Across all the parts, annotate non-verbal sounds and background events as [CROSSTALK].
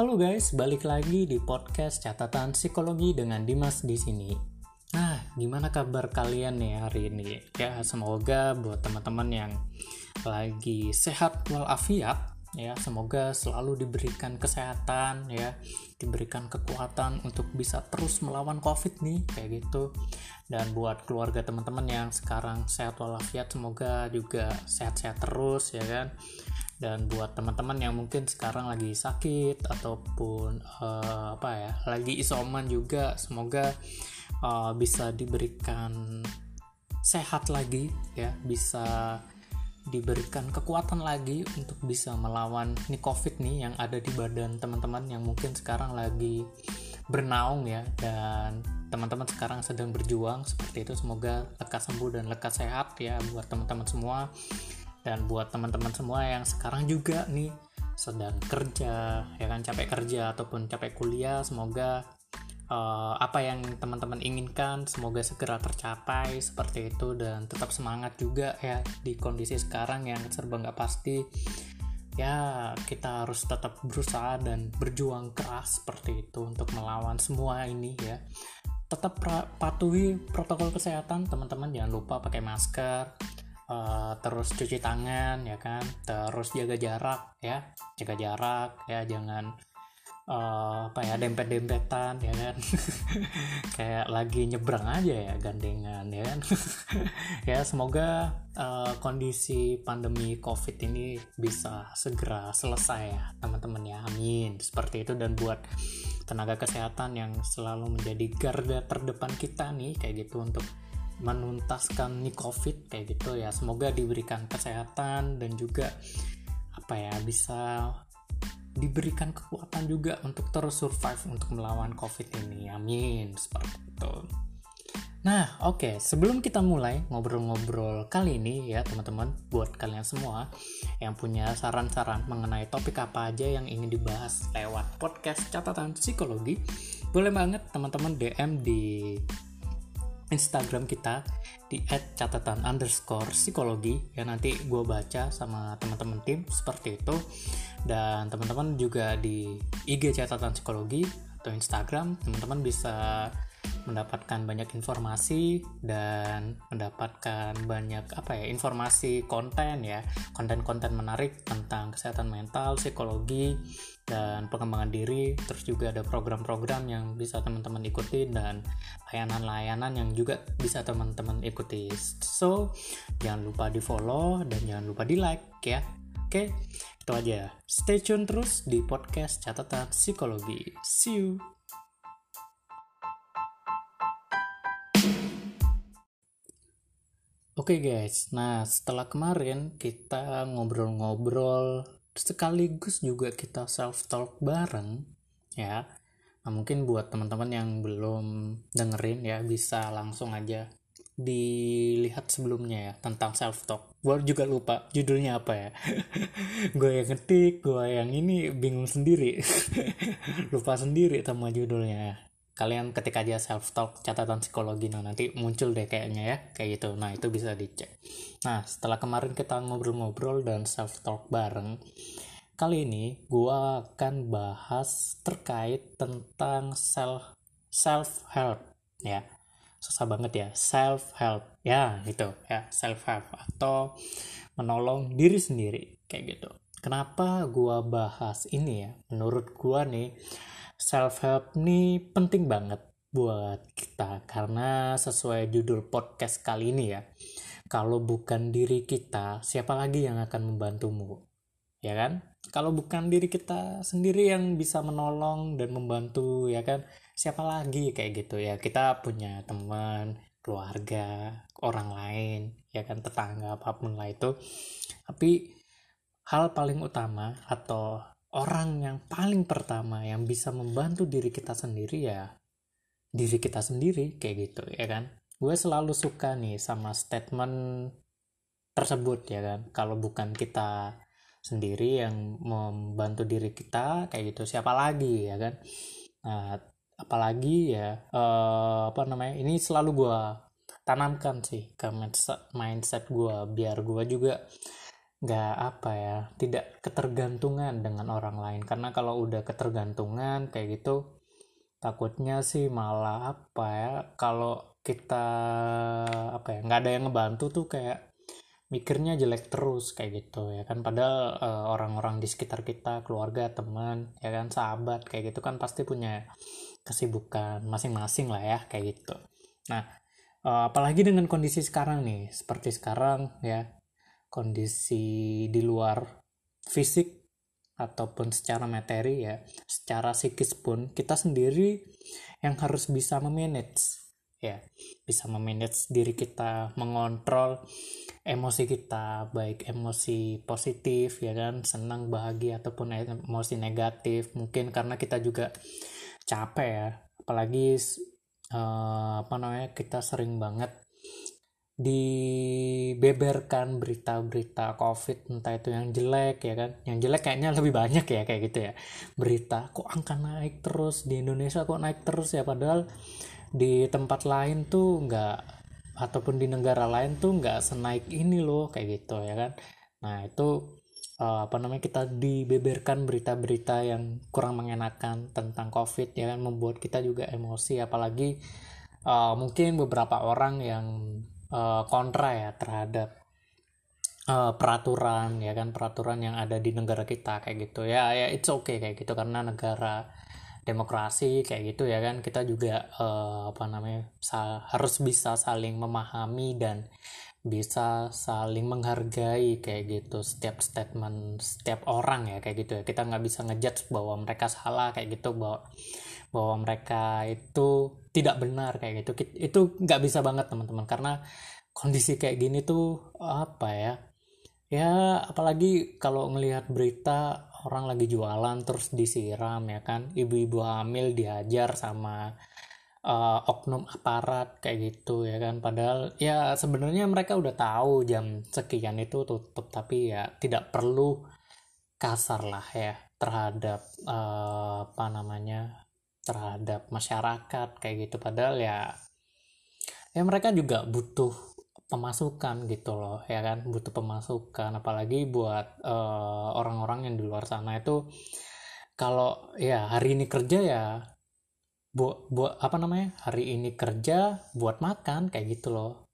Halo guys, balik lagi di podcast catatan psikologi dengan Dimas di sini. Nah, gimana kabar kalian nih hari ini? Ya, semoga buat teman-teman yang lagi sehat walafiat ya semoga selalu diberikan kesehatan ya diberikan kekuatan untuk bisa terus melawan covid nih kayak gitu dan buat keluarga teman-teman yang sekarang sehat walafiat semoga juga sehat-sehat terus ya kan dan buat teman-teman yang mungkin sekarang lagi sakit ataupun uh, apa ya lagi isoman juga semoga uh, bisa diberikan sehat lagi ya. Bisa diberikan kekuatan lagi untuk bisa melawan nih covid nih yang ada di badan teman-teman yang mungkin sekarang lagi bernaung ya. Dan teman-teman sekarang sedang berjuang seperti itu. Semoga lekas sembuh dan lekas sehat ya buat teman-teman semua dan buat teman-teman semua yang sekarang juga nih sedang kerja ya kan capek kerja ataupun capek kuliah semoga uh, apa yang teman-teman inginkan semoga segera tercapai seperti itu dan tetap semangat juga ya di kondisi sekarang yang serba nggak pasti. Ya kita harus tetap berusaha dan berjuang keras seperti itu untuk melawan semua ini ya. Tetap patuhi protokol kesehatan teman-teman jangan lupa pakai masker uh, terus cuci tangan ya kan? Terus jaga jarak ya. Jaga jarak ya. Jangan uh, apa ya dempet-dempetan ya kan? [LAUGHS] Kayak lagi nyebrang aja ya gandengan ya kan? [LAUGHS] Ya semoga uh, kondisi pandemi covid ini bisa segera selesai ya teman-teman ya. Amin. Seperti itu. Dan buat tenaga kesehatan yang selalu menjadi garda terdepan kita nih kayak gitu untuk menuntaskan nih covid kayak gitu ya semoga diberikan kesehatan dan juga apa ya bisa diberikan kekuatan juga untuk terus survive untuk melawan covid ini amin seperti itu Nah, oke, okay. sebelum kita mulai ngobrol-ngobrol kali ini ya, teman-teman, buat kalian semua yang punya saran-saran mengenai topik apa aja yang ingin dibahas lewat podcast catatan psikologi, boleh banget teman-teman DM di Instagram kita di @catatan underscore psikologi. Ya nanti gue baca sama teman-teman tim seperti itu. Dan teman-teman juga di IG catatan psikologi atau Instagram teman-teman bisa mendapatkan banyak informasi dan mendapatkan banyak apa ya informasi konten ya. Konten-konten menarik tentang kesehatan mental psikologi dan pengembangan diri. Terus juga ada program-program yang bisa teman-teman ikuti dan layanan-layanan yang juga bisa teman-teman ikuti. So jangan lupa di follow dan jangan lupa di like ya. Oke itu aja. Stay tune terus di podcast catatan psikologi. See you Oke okay guys, nah setelah kemarin kita ngobrol-ngobrol sekaligus juga kita self talk bareng ya. Nah mungkin buat teman-teman yang belum dengerin ya bisa langsung aja dilihat sebelumnya ya tentang self talk. Gue juga lupa judulnya apa ya. [LAUGHS] gue yang ngetik, gue yang ini bingung sendiri, [LAUGHS] lupa sendiri sama judulnya kalian ketik aja self talk catatan psikologi nah nanti muncul deh kayaknya ya kayak gitu. Nah itu bisa dicek. Nah setelah kemarin kita ngobrol-ngobrol dan self talk bareng kali ini gua akan bahas terkait tentang self self help ya. Susah banget ya self help ya gitu ya self help atau menolong diri sendiri kayak gitu. Kenapa gua bahas ini ya? Menurut gua nih self help ini penting banget buat kita. Karena sesuai judul podcast kali ini ya kalau bukan diri kita siapa lagi yang akan membantumu ya kan? Kalau bukan diri kita sendiri yang bisa menolong dan membantu ya kan? Siapa lagi kayak gitu ya? Kita punya teman keluarga orang lain ya kan? Tetangga apa pun lah itu. Tapi hal paling utama atau orang yang paling pertama yang bisa membantu diri kita sendiri ya diri kita sendiri kayak gitu ya kan? Gue selalu suka nih sama statement tersebut ya kan? Kalau bukan kita sendiri yang membantu diri kita kayak gitu siapa lagi ya kan? Nah apalagi ya uh, apa namanya ini selalu gue tanamkan sih ke mindset gue biar gue juga nggak apa ya tidak ketergantungan dengan orang lain. Karena kalau udah ketergantungan kayak gitu takutnya sih malah apa ya kalau kita apa ya nggak ada yang ngebantu tuh kayak mikirnya jelek terus kayak gitu ya kan. Padahal uh, orang-orang di sekitar kita keluarga teman ya kan sahabat kayak gitu kan pasti punya kesibukan masing-masing lah ya kayak gitu. Nah uh, apalagi dengan kondisi sekarang nih seperti sekarang ya kondisi di luar fisik ataupun secara materi ya secara psikis pun kita sendiri yang harus bisa memanage ya. Bisa memanage diri kita mengontrol emosi kita baik emosi positif ya kan senang bahagia ataupun emosi negatif. Mungkin karena kita juga capek ya apalagi uh, apa namanya kita sering banget dibeberkan berita-berita covid entah itu yang jelek ya kan? Yang jelek kayaknya lebih banyak ya kayak gitu ya. Berita kok angka naik terus? Di Indonesia kok naik terus ya? Padahal di tempat lain tuh nggak ataupun di negara lain tuh nggak senaik ini loh kayak gitu ya kan? Nah itu uh, apa namanya kita dibeberkan berita-berita yang kurang mengenakan tentang covid ya kan? Membuat kita juga emosi apalagi uh, mungkin beberapa orang yang uh, kontra ya terhadap uh, peraturan ya kan peraturan yang ada di negara kita kayak gitu. Ya ya it's okay kayak gitu karena negara demokrasi kayak gitu ya kan. Kita juga uh, apa namanya harus bisa saling memahami dan bisa saling menghargai kayak gitu setiap statement setiap orang ya kayak gitu ya. Kita nggak bisa ngejudge bahwa mereka salah kayak gitu bahwa bahwa mereka itu tidak benar kayak gitu. Itu nggak bisa banget teman-teman. Karena kondisi kayak gini tuh apa ya ya apalagi kalau ngelihat berita orang lagi jualan terus disiram ya kan. Ibu-ibu hamil dihajar sama uh, oknum aparat kayak gitu ya kan? Padahal ya sebenarnya mereka udah tahu jam sekian itu tutup tapi ya tidak perlu kasar lah ya terhadap uh, apa namanya terhadap masyarakat kayak gitu. Padahal ya ya mereka juga butuh pemasukan gitu loh ya kan? Butuh pemasukan apalagi buat uh, orang-orang yang di luar sana itu kalau ya hari ini kerja ya buat buat apa namanya hari ini kerja buat makan kayak gitu loh.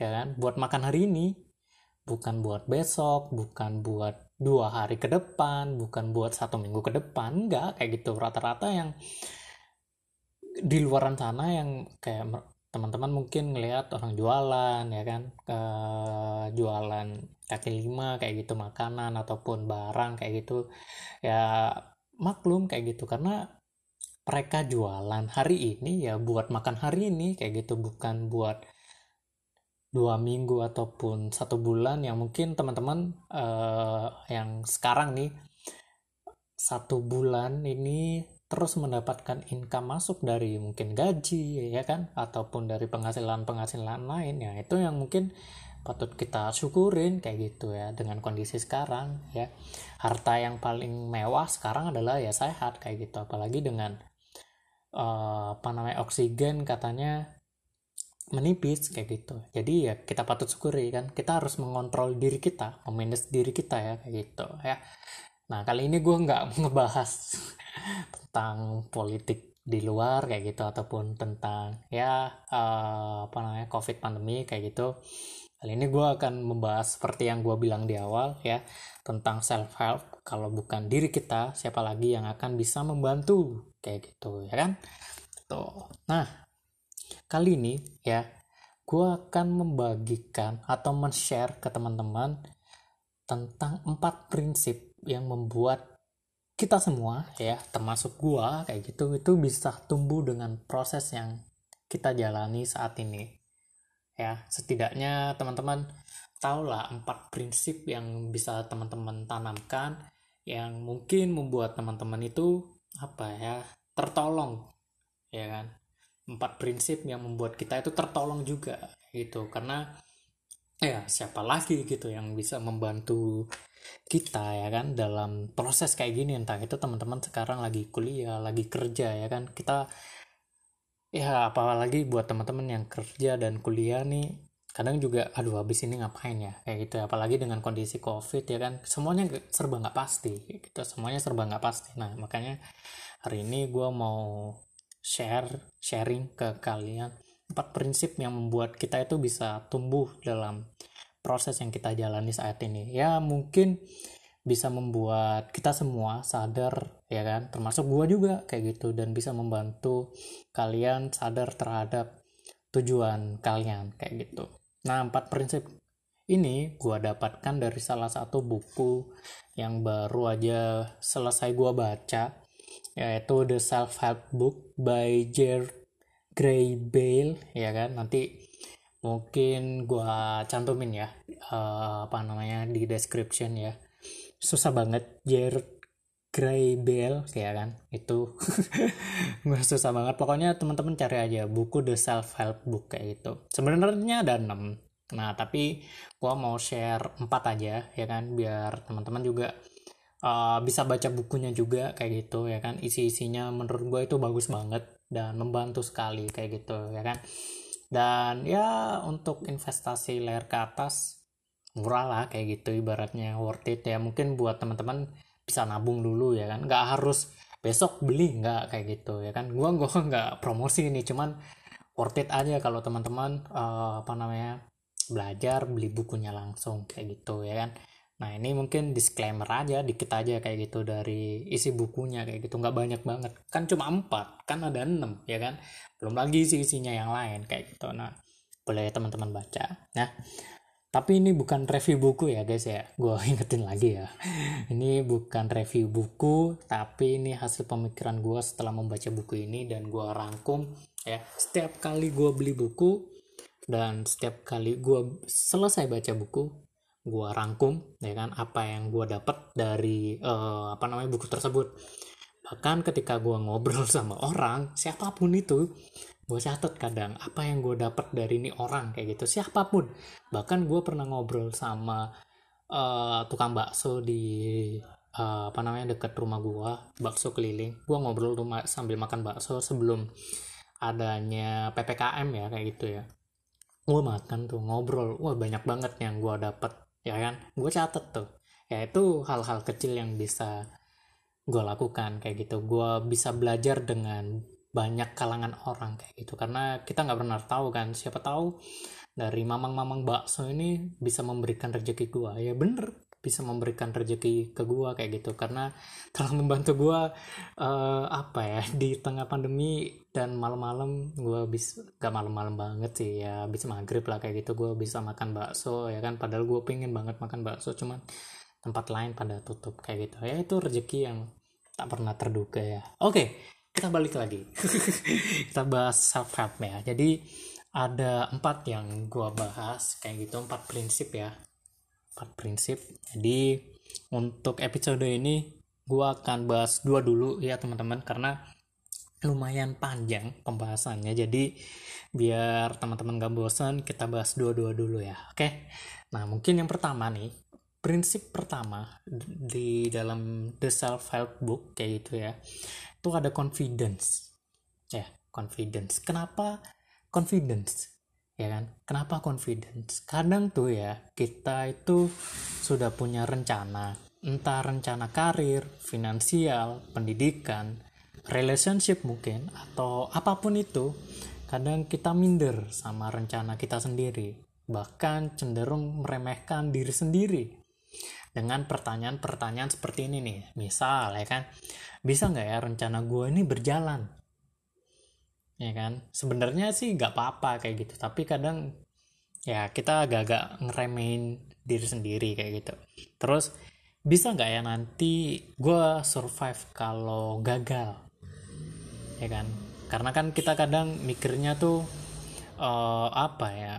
Ya kan? Buat makan hari ini. Bukan buat besok bukan buat dua hari ke depan bukan buat satu minggu ke depan enggak kayak gitu. Rata-rata yang di luaran sana yang kayak teman-teman mungkin ngelihat orang jualan ya kan? Ke jualan kaki lima kayak gitu makanan ataupun barang kayak gitu. Ya maklum kayak gitu. Karena mereka jualan hari ini ya buat makan hari ini kayak gitu. Bukan buat dua minggu ataupun satu bulan. Yang mungkin teman-teman uh, yang sekarang nih satu bulan ini terus mendapatkan income masuk dari mungkin gaji ya kan? Ataupun dari penghasilan-penghasilan lain. Ya itu yang mungkin patut kita syukurin kayak gitu ya dengan kondisi sekarang ya. Harta yang paling mewah sekarang adalah ya sehat kayak gitu. Apalagi dengan uh, apa namanya oksigen katanya menipis kayak gitu. Jadi ya kita patut syukuri kan kita harus mengontrol diri kita memanage diri kita ya kayak gitu ya. Nah kali ini gue nggak [LAUGHS] ngebahas tentang politik di luar kayak gitu ataupun tentang ya uh, apa namanya covid pandemi kayak gitu. Kali ini gue akan membahas seperti yang gue bilang di awal ya tentang self help kalau bukan diri kita siapa lagi yang akan bisa membantu kayak gitu ya kan? Tuh nah kali ini ya gue akan membagikan atau men-share ke teman-teman tentang empat prinsip yang membuat kita semua ya termasuk gua kayak gitu itu bisa tumbuh dengan proses yang kita jalani saat ini. Ya setidaknya teman-teman tahulah empat prinsip yang bisa teman-teman tanamkan yang mungkin membuat teman-teman itu apa ya tertolong ya kan? Empat prinsip yang membuat kita itu tertolong juga gitu. Karena ya siapa lagi gitu yang bisa membantu kita ya kan? Dalam proses kayak gini entah itu teman-teman sekarang lagi kuliah lagi kerja ya kan? Kita ya apalagi buat teman-teman yang kerja dan kuliah nih kadang juga aduh habis ini ngapain ya? Kayak gitu apalagi dengan kondisi covid ya kan. Semuanya serba nggak pasti gitu. Semuanya serba nggak pasti. Nah makanya hari ini gue mau share sharing ke kalian empat prinsip yang membuat kita itu bisa tumbuh dalam proses yang kita jalani saat ini. Ya mungkin bisa membuat kita semua sadar ya kan. Termasuk gue juga kayak gitu. Dan bisa membantu kalian sadar terhadap tujuan kalian kayak gitu Nah, empat prinsip ini gue dapatkan dari salah satu buku yang baru aja selesai gue baca, yaitu The Self Help Book by Jer Gray Bale, ya kan? Nanti mungkin gue cantumin ya, uh, apa namanya di description ya. Susah banget Jer Gray Bale ya kan? Itu gue susah banget pokoknya teman-teman cari aja buku The Self Help Book kayak gitu. Sebenarnya ada 6 nah tapi gue mau share 4 aja ya kan? Biar teman-teman juga uh, bisa baca bukunya juga kayak gitu ya kan? Isi-isinya menurut gue itu bagus banget dan membantu sekali kayak gitu ya kan? Dan ya untuk investasi layar ke atas murah lah kayak gitu ibaratnya worth it. Ya mungkin buat teman-teman bisa nabung dulu ya kan. Nggak harus besok beli nggak kayak gitu ya kan. Gua gua [LAUGHS] nggak promosi ini cuman worth it aja kalau teman-teman uh, apa namanya belajar beli bukunya langsung kayak gitu ya kan. Nah ini mungkin disclaimer aja dikit aja kayak gitu dari isi bukunya kayak gitu. Nggak banyak banget. Kan cuma empat kan ada enam ya kan. Belum lagi isi isinya yang lain kayak gitu. Nah boleh teman-teman baca. Nah tapi ini bukan review buku ya guys ya. Gue [LAUGHS] ingetin lagi ya. Ini bukan review buku tapi ini hasil pemikiran gue setelah membaca buku ini dan gue rangkum ya. Setiap kali gue beli buku dan setiap kali gue selesai baca buku gue rangkum ya kan apa yang gue dapat dari uh, apa namanya buku tersebut. Bahkan ketika gue ngobrol [LAUGHS] sama orang siapa pun itu gue catat kadang apa yang gue dapat dari ini orang kayak gitu. Siapa pun. Bahkan gue pernah ngobrol sama uh, tukang bakso di uh, apa namanya deket rumah gue bakso keliling. Gue ngobrol rumah sambil makan bakso sebelum adanya ppkm ya kayak gitu ya. Gue makan tuh ngobrol. Wah banyak banget yang gue dapat ya kan? Gue catet tuh. Ya itu hal-hal kecil yang bisa gue lakukan kayak gitu. Gue bisa belajar dengan banyak kalangan orang kayak gitu. Karena kita nggak pernah tahu kan siapa tahu dari mamang-mamang bakso ini bisa memberikan rezeki gua. Ya bener bisa memberikan rezeki ke gua kayak gitu. Karena telah membantu gua uh, apa ya di tengah pandemi dan malam-malam gua bisa gak malam-malam banget sih ya bisa maghrib lah kayak gitu. Gua bisa makan bakso ya kan. Padahal gua pengen banget makan bakso cuman tempat lain pada tutup kayak gitu. Ya itu rezeki yang tak pernah terduga ya. Oke okay kita balik lagi. [LAUGHS] Kita bahas self help ya jadi ada empat yang gua bahas kayak gitu. Empat prinsip ya. Empat prinsip. Jadi untuk episode ini gua akan bahas dua dulu ya teman-teman. Karena lumayan panjang pembahasannya. Jadi biar teman-teman gak bosan kita bahas dua-dua dulu ya. Oke? Nah mungkin yang pertama nih. Prinsip pertama di dalam the self help book kayak gitu ya itu ada confidence. Ya confidence. Kenapa confidence? Ya kan? Kenapa confidence? Kadang tuh ya kita itu sudah punya rencana. Entah rencana karir finansial pendidikan relationship mungkin atau apa pun itu kadang kita minder sama rencana kita sendiri. Bahkan cenderung meremehkan diri sendiri dengan pertanyaan-pertanyaan seperti ini nih. Misal ya kan? Bisa nggak ya rencana gue ini berjalan? Ya kan? Sebenarnya sih nggak apa-apa kayak gitu. Tapi kadang ya kita agak-agak ngeremehin diri sendiri kayak gitu. Terus bisa nggak ya nanti gue survive kalau gagal? Ya kan? Karena kan kita kadang mikirnya tuh uh, apa ya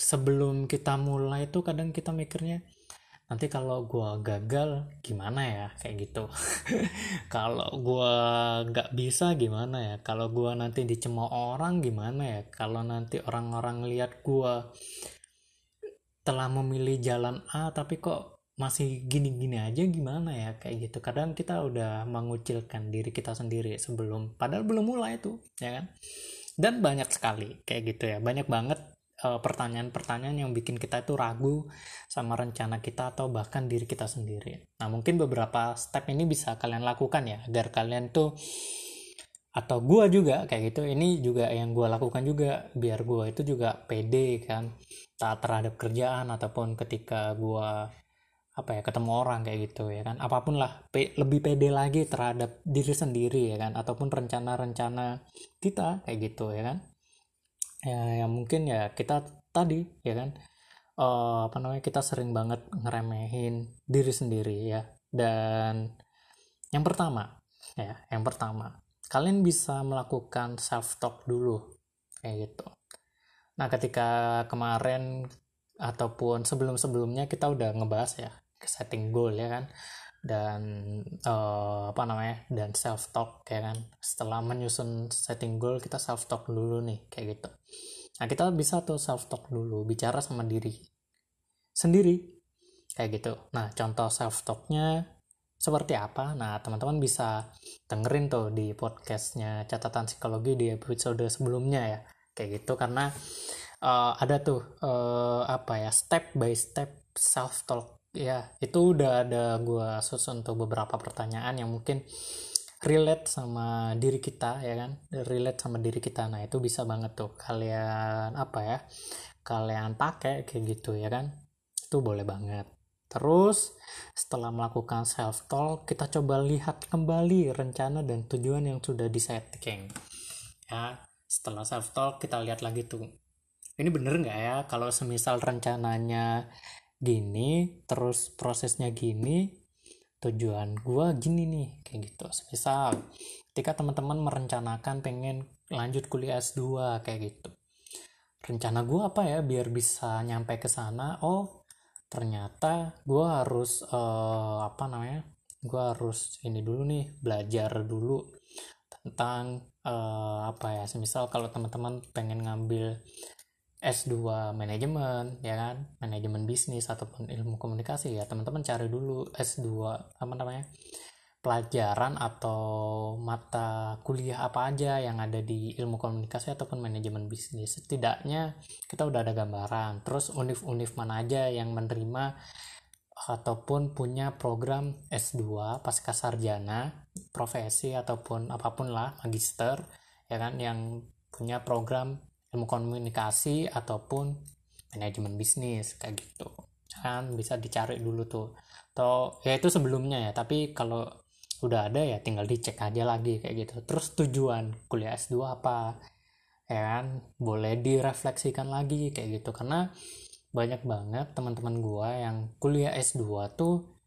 sebelum kita mulai tuh kadang kita mikirnya nanti kalau gue gagal gimana ya? Kayak gitu. [LAUGHS] Kalau gue nggak bisa gimana ya? Kalau gue nanti dicemooh orang gimana ya? Kalau nanti orang-orang lihat gue telah memilih jalan A tapi kok masih gini-gini aja gimana ya? Kayak gitu. Kadang kita udah mengucilkan diri kita sendiri sebelum padahal belum mulai tuh ya kan? Dan banyak sekali kayak gitu ya. Banyak banget pertanyaan-pertanyaan yang bikin kita itu ragu sama rencana kita atau bahkan diri kita sendiri. Nah, mungkin beberapa step ini bisa kalian lakukan ya agar kalian tuh atau gua juga kayak gitu. Ini juga yang gua lakukan juga biar gua itu juga pede kan tak terhadap kerjaan ataupun ketika gua apa ya ketemu orang kayak gitu ya kan apa pun lah pe, lebih pede lagi terhadap diri sendiri ya kan ataupun rencana-rencana kita kayak gitu ya kan ya yang mungkin ya kita tadi ya kan? Uh, apa namanya kita sering banget ngeremehin diri sendiri ya. Dan yang pertama ya yang pertama kalian bisa melakukan self talk dulu kayak gitu. Nah ketika kemarin ataupun sebelum-sebelumnya kita udah ngebahas ya setting goal ya kan dan uh, apa namanya dan self talk ya kan? Setelah menyusun setting goal kita self talk dulu nih kayak gitu. Nah kita bisa tuh self talk dulu bicara sama diri sendiri kayak gitu. Nah contoh self talknya seperti apa? Nah teman-teman bisa dengerin tuh di podcastnya catatan psikologi di episode sebelumnya ya. Kayak gitu karena uh, ada tuh uh, apa ya step by step self talk ya itu udah ada gue susun untuk beberapa pertanyaan yang mungkin relate sama diri kita ya kan? Relate sama diri kita. Nah itu bisa banget tuh kalian apa ya kalian pakai kayak gitu ya kan? Itu boleh banget. Terus setelah melakukan self talk kita coba lihat kembali rencana dan tujuan yang sudah disetting. Ya setelah self talk kita lihat lagi tuh. Ini bener nggak ya kalau semisal rencananya gini terus prosesnya gini tujuan gue gini nih kayak gitu. Misal ketika teman-teman merencanakan pengen lanjut kuliah S2 kayak gitu. Rencana gue apa ya biar bisa nyampe ke sana? Oh ternyata gue harus uh, apa namanya gue harus ini dulu nih belajar dulu tentang uh, apa ya semisal kalau teman-teman pengen ngambil S2 manajemen ya kan? Manajemen bisnis ataupun ilmu komunikasi ya teman-teman cari dulu S2 apa namanya pelajaran atau mata kuliah apa aja yang ada di ilmu komunikasi ataupun manajemen bisnis. Setidaknya kita udah ada gambaran. Terus univ-univ mana aja yang menerima ataupun punya program S2 pasca sarjana profesi ataupun apa pun lah magister ya kan? Yang punya program ilmu komunikasi ataupun manajemen bisnis kayak gitu. Kan bisa dicari dulu tuh. Atau ya itu sebelumnya ya tapi kalau udah ada ya tinggal dicek aja lagi kayak gitu. Terus tujuan kuliah S2 apa? Ya kan? Boleh direfleksikan lagi kayak gitu. Karena banyak banget teman-teman gua yang kuliah S2 tuh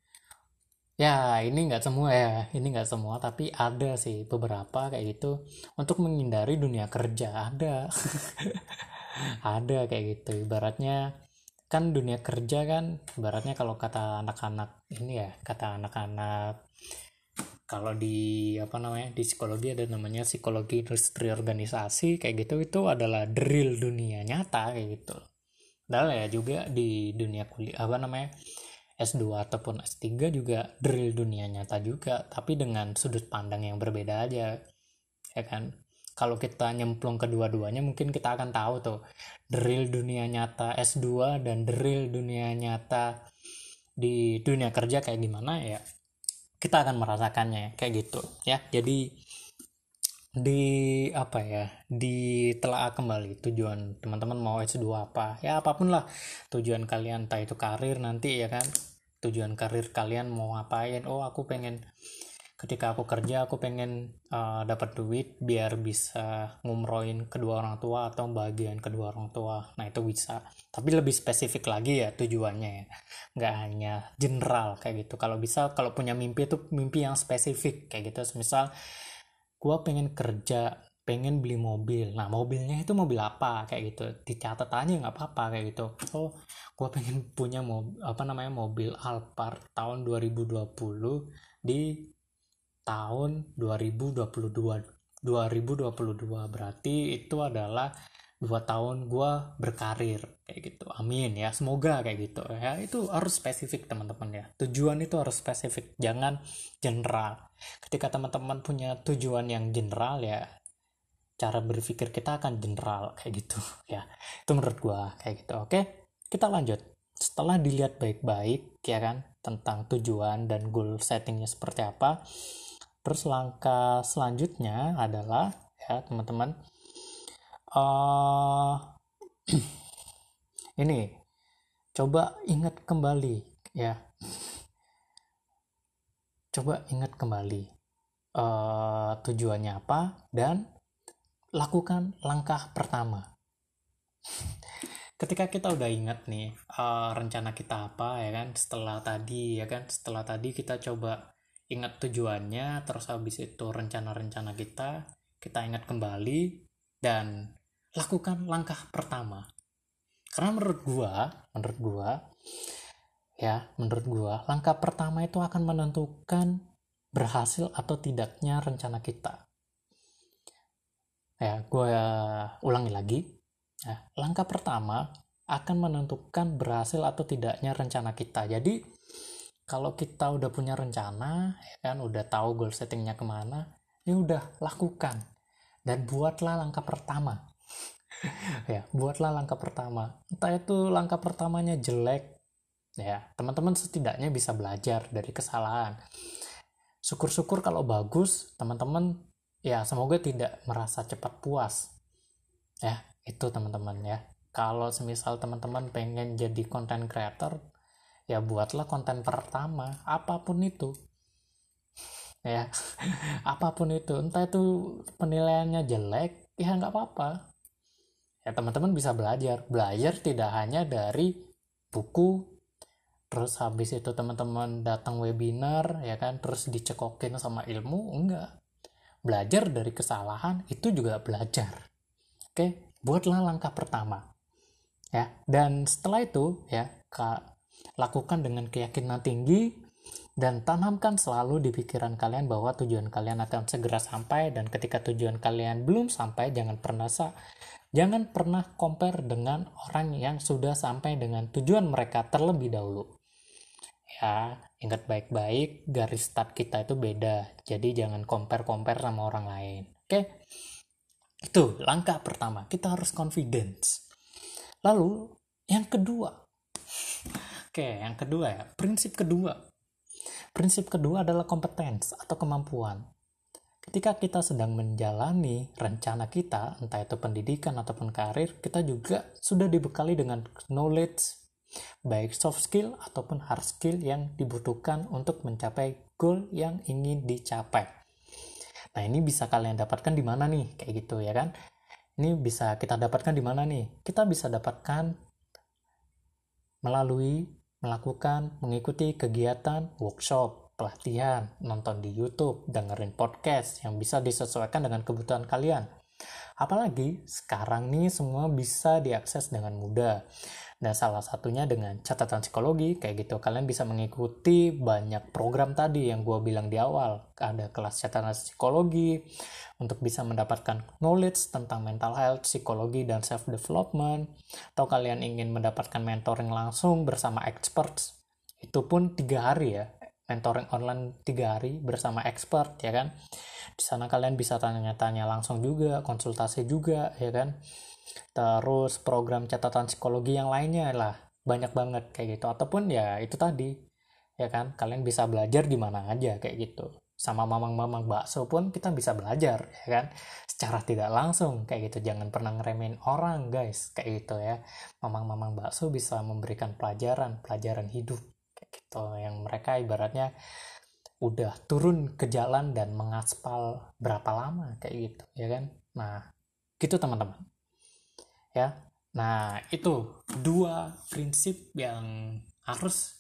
ya ini nggak semua ya. Ini nggak semua tapi ada sih beberapa kayak gitu. Untuk menghindari dunia kerja ada. [LAUGHS] Ada kayak gitu. Ibaratnya kan dunia kerja kan ibaratnya kalau kata anak-anak ini ya kata anak-anak kalau di apa namanya di psikologi ada namanya psikologi industri organisasi kayak gitu itu adalah drill dunia nyata kayak gitu. Padahal ya juga di dunia kuliah apa namanya S2 ataupun S3 juga drill dunia nyata juga tapi dengan sudut pandang yang berbeda aja ya kan? Kalau kita nyemplung kedua-duanya mungkin kita akan tahu tuh drill dunia nyata S2 dan drill dunia nyata di dunia kerja kayak gimana ya kita akan merasakannya kayak gitu ya. Jadi di apa ya di telah kembali tujuan teman-teman mau S2 apa ya apa pun lah tujuan kalian entah itu karir nanti ya kan tujuan karir kalian mau ngapain? Oh aku pengen ketika aku kerja aku pengen uh, dapat duit biar bisa ngumroin kedua orang tua atau bagian kedua orang tua. Nah itu bisa. Tapi lebih spesifik lagi ya tujuannya ya. Nggak hanya general kayak gitu. Kalau bisa kalau punya mimpi itu mimpi yang spesifik kayak gitu. Misal gue pengen kerja pengen beli mobil. Nah mobilnya itu mobil apa kayak gitu. Dicatat aja nggak apa-apa kayak gitu. Oh gue pengen punya mobil apa namanya mobil Alphard tahun 2020 di tahun 2022 2022 berarti itu adalah dua tahun gue berkarir kayak gitu. Amin ya semoga kayak gitu. Ya itu harus spesifik teman-teman ya. Tujuan itu harus spesifik jangan general. Ketika teman-teman punya tujuan yang general ya cara berpikir kita akan general kayak gitu. [LAUGHS] Ya itu menurut gua kayak gitu. Oke kita lanjut. Setelah dilihat baik-baik ya kan tentang tujuan dan goal settingnya seperti apa terus langkah selanjutnya adalah ya teman-teman uh, [CLEARS THROAT] ini coba ingat kembali ya. Coba ingat kembali uh, tujuannya apa dan lakukan langkah pertama ketika kita udah ingat nih uh, rencana kita apa ya kan setelah tadi ya kan setelah tadi kita coba ingat tujuannya terus habis itu rencana-rencana kita kita ingat kembali dan lakukan langkah pertama. Karena menurut gua menurut gua ya menurut gua langkah pertama itu akan menentukan berhasil atau tidaknya rencana kita. Ya gua ulangi lagi ya, langkah pertama akan menentukan berhasil atau tidaknya rencana kita. Jadi kalau kita udah punya rencana ya kan udah tahu goal settingnya ke mana ya udah lakukan. Dan buatlah langkah pertama. [LAUGHS] Ya buatlah langkah pertama. Entah itu langkah pertamanya jelek ya teman-teman setidaknya bisa belajar dari kesalahan. Syukur-syukur kalau bagus teman-teman ya semoga tidak merasa cepat puas ya itu teman-teman ya. Kalau semisal teman-teman pengen jadi content creator ya buatlah konten pertama apa pun itu. [LAUGHS] Ya [LAUGHS] apa pun itu. Entah itu penilaiannya jelek ya nggak apa-apa. Ya teman-teman bisa belajar. Belajar tidak hanya dari buku terus habis itu teman-teman datang webinar ya kan terus dicekokin sama ilmu enggak. Belajar dari kesalahan itu juga belajar. Oke buatlah langkah pertama. Ya dan setelah itu ya lakukan dengan keyakinan tinggi dan tanamkan selalu di pikiran kalian bahwa tujuan kalian akan segera sampai dan ketika tujuan kalian belum sampai jangan pernah sa jangan pernah compare dengan orang yang sudah sampai dengan tujuan mereka terlebih dahulu. Ya ingat baik-baik garis start kita itu beda jadi jangan compare-compare sama orang lain. Oke itu langkah pertama. Kita harus confidence. Lalu yang kedua. Oke yang kedua ya. Prinsip kedua. Prinsip kedua adalah kompetens atau kemampuan. Ketika kita sedang menjalani rencana kita, entah itu pendidikan ataupun karir, kita juga sudah dibekali dengan knowledge, baik soft skill ataupun hard skill yang dibutuhkan untuk mencapai goal yang ingin dicapai. Nah, ini bisa kalian dapatkan di mana nih? Kayak gitu ya kan? Ini bisa kita dapatkan di mana nih? Kita bisa dapatkan melalui melakukan mengikuti kegiatan workshop, pelatihan, nonton di YouTube, dengerin podcast yang bisa disesuaikan dengan kebutuhan kalian. Apalagi sekarang nih semua bisa diakses dengan mudah. Nah, salah satunya dengan catatan psikologi, kayak gitu. Kalian bisa mengikuti banyak program tadi yang gue bilang di awal. Ada kelas catatan psikologi, untuk bisa mendapatkan knowledge tentang mental health, psikologi, dan self-development. Atau kalian ingin mendapatkan mentoring langsung bersama experts, itu pun tiga hari ya. Mentoring online tiga hari bersama expert, ya kan. Di sana kalian bisa tanya-tanya langsung juga, konsultasi juga, ya kan terus program catatan psikologi yang lainnya lah. Banyak banget kayak gitu. Ataupun ya itu tadi ya kan? Kalian bisa belajar di mana aja kayak gitu. Sama mamang-mamang bakso pun kita bisa belajar ya kan? Secara tidak langsung kayak gitu. Jangan pernah ngeremehin orang guys. Kayak gitu ya. Mamang-mamang bakso bisa memberikan pelajaran pelajaran hidup kayak gitu. Yang mereka ibaratnya udah turun ke jalan dan mengaspal berapa lama kayak gitu ya kan? Nah gitu teman-teman ya. Nah itu dua prinsip yang harus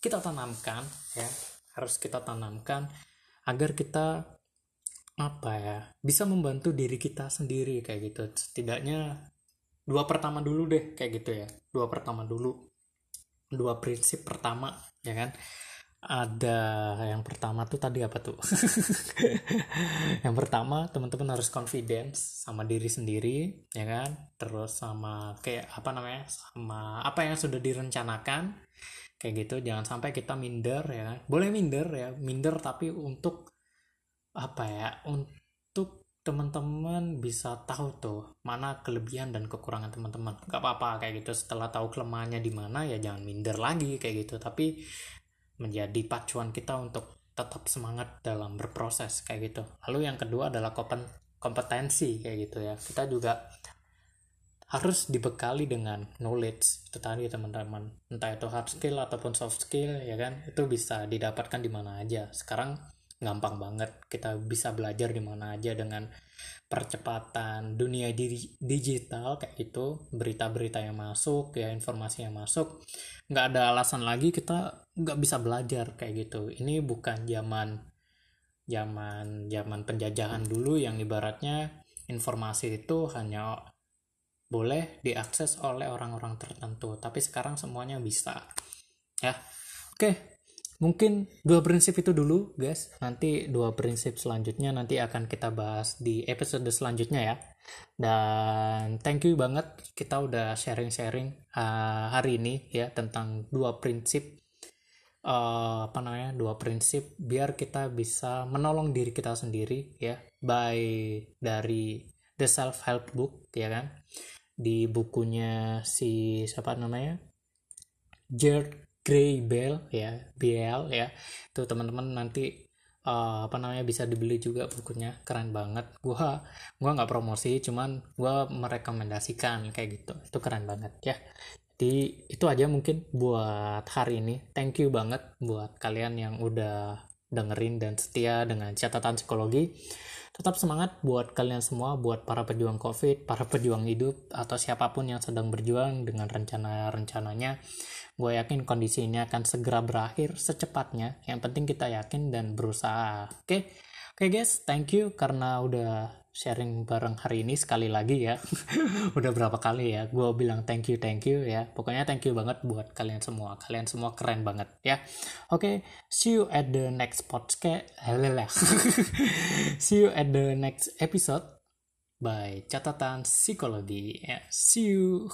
kita tanamkan ya. Harus kita tanamkan agar kita apa ya bisa membantu diri kita sendiri kayak gitu. Setidaknya dua pertama dulu deh kayak gitu ya. Dua pertama dulu. Dua prinsip pertama ya kan ada yang pertama tuh tadi apa tuh? [LAUGHS] Yang pertama teman-teman harus confidence sama diri sendiri ya kan? Terus sama kayak apa namanya sama apa yang sudah direncanakan kayak gitu. Jangan sampai kita minder ya kan? Boleh minder ya. Minder tapi untuk apa ya untuk teman-teman bisa tahu tuh mana kelebihan dan kekurangan teman-teman. Gak apa-apa kayak gitu. Setelah tahu kelemahannya di mana ya jangan minder lagi kayak gitu. Tapi menjadi pacuan kita untuk tetap semangat dalam berproses kayak gitu. Lalu yang kedua adalah kompetensi kayak gitu ya. Kita juga harus dibekali dengan knowledge itu tadi teman-teman. Entah itu hard skill ataupun soft skill ya kan? Itu bisa didapatkan di mana aja. Sekarang gampang banget. Kita bisa belajar di mana aja dengan percepatan dunia digital kayak gitu. Berita-berita yang masuk ya informasi yang masuk. Nggak ada alasan lagi kita nggak bisa belajar kayak gitu. Ini bukan zaman zaman zaman penjajahan dulu yang ibaratnya informasi itu hanya boleh diakses oleh orang-orang tertentu. Tapi sekarang semuanya bisa. Ya oke mungkin dua prinsip itu dulu guys. Nanti dua prinsip selanjutnya nanti akan kita bahas di episode selanjutnya ya. Dan thank you banget kita udah sharing-sharing uh, hari ini ya tentang dua prinsip uh, apa namanya dua prinsip biar kita bisa menolong diri kita sendiri ya by dari the self help book ya kan? Di bukunya si siapa namanya? Gerd Grey Bell ya BL ya. Itu teman-teman nanti uh, apa namanya bisa dibeli juga bukunya. Keren banget. Gua gua nggak promosi cuman gua merekomendasikan kayak gitu. Itu keren banget ya. Jadi itu aja mungkin buat hari ini. Thank you banget buat kalian yang udah dengerin dan setia dengan catatan psikologi tetap semangat buat kalian semua buat para pejuang covid para pejuang hidup atau siapa pun yang sedang berjuang dengan rencana-rencananya. Gue yakin kondisi ini akan segera berakhir secepatnya. Yang penting kita yakin dan berusaha. Oke? Okay? oke okay, guys. Thank you karena udah sharing bareng hari ini sekali lagi ya. [LAUGHS] Udah berapa kali ya gue bilang thank you thank you ya. Pokoknya thank you banget buat kalian semua. Kalian semua keren banget ya. Oke okay, see you at the next podcast. [LAUGHS] See you at the next episode. By catatan psikologi ya. See you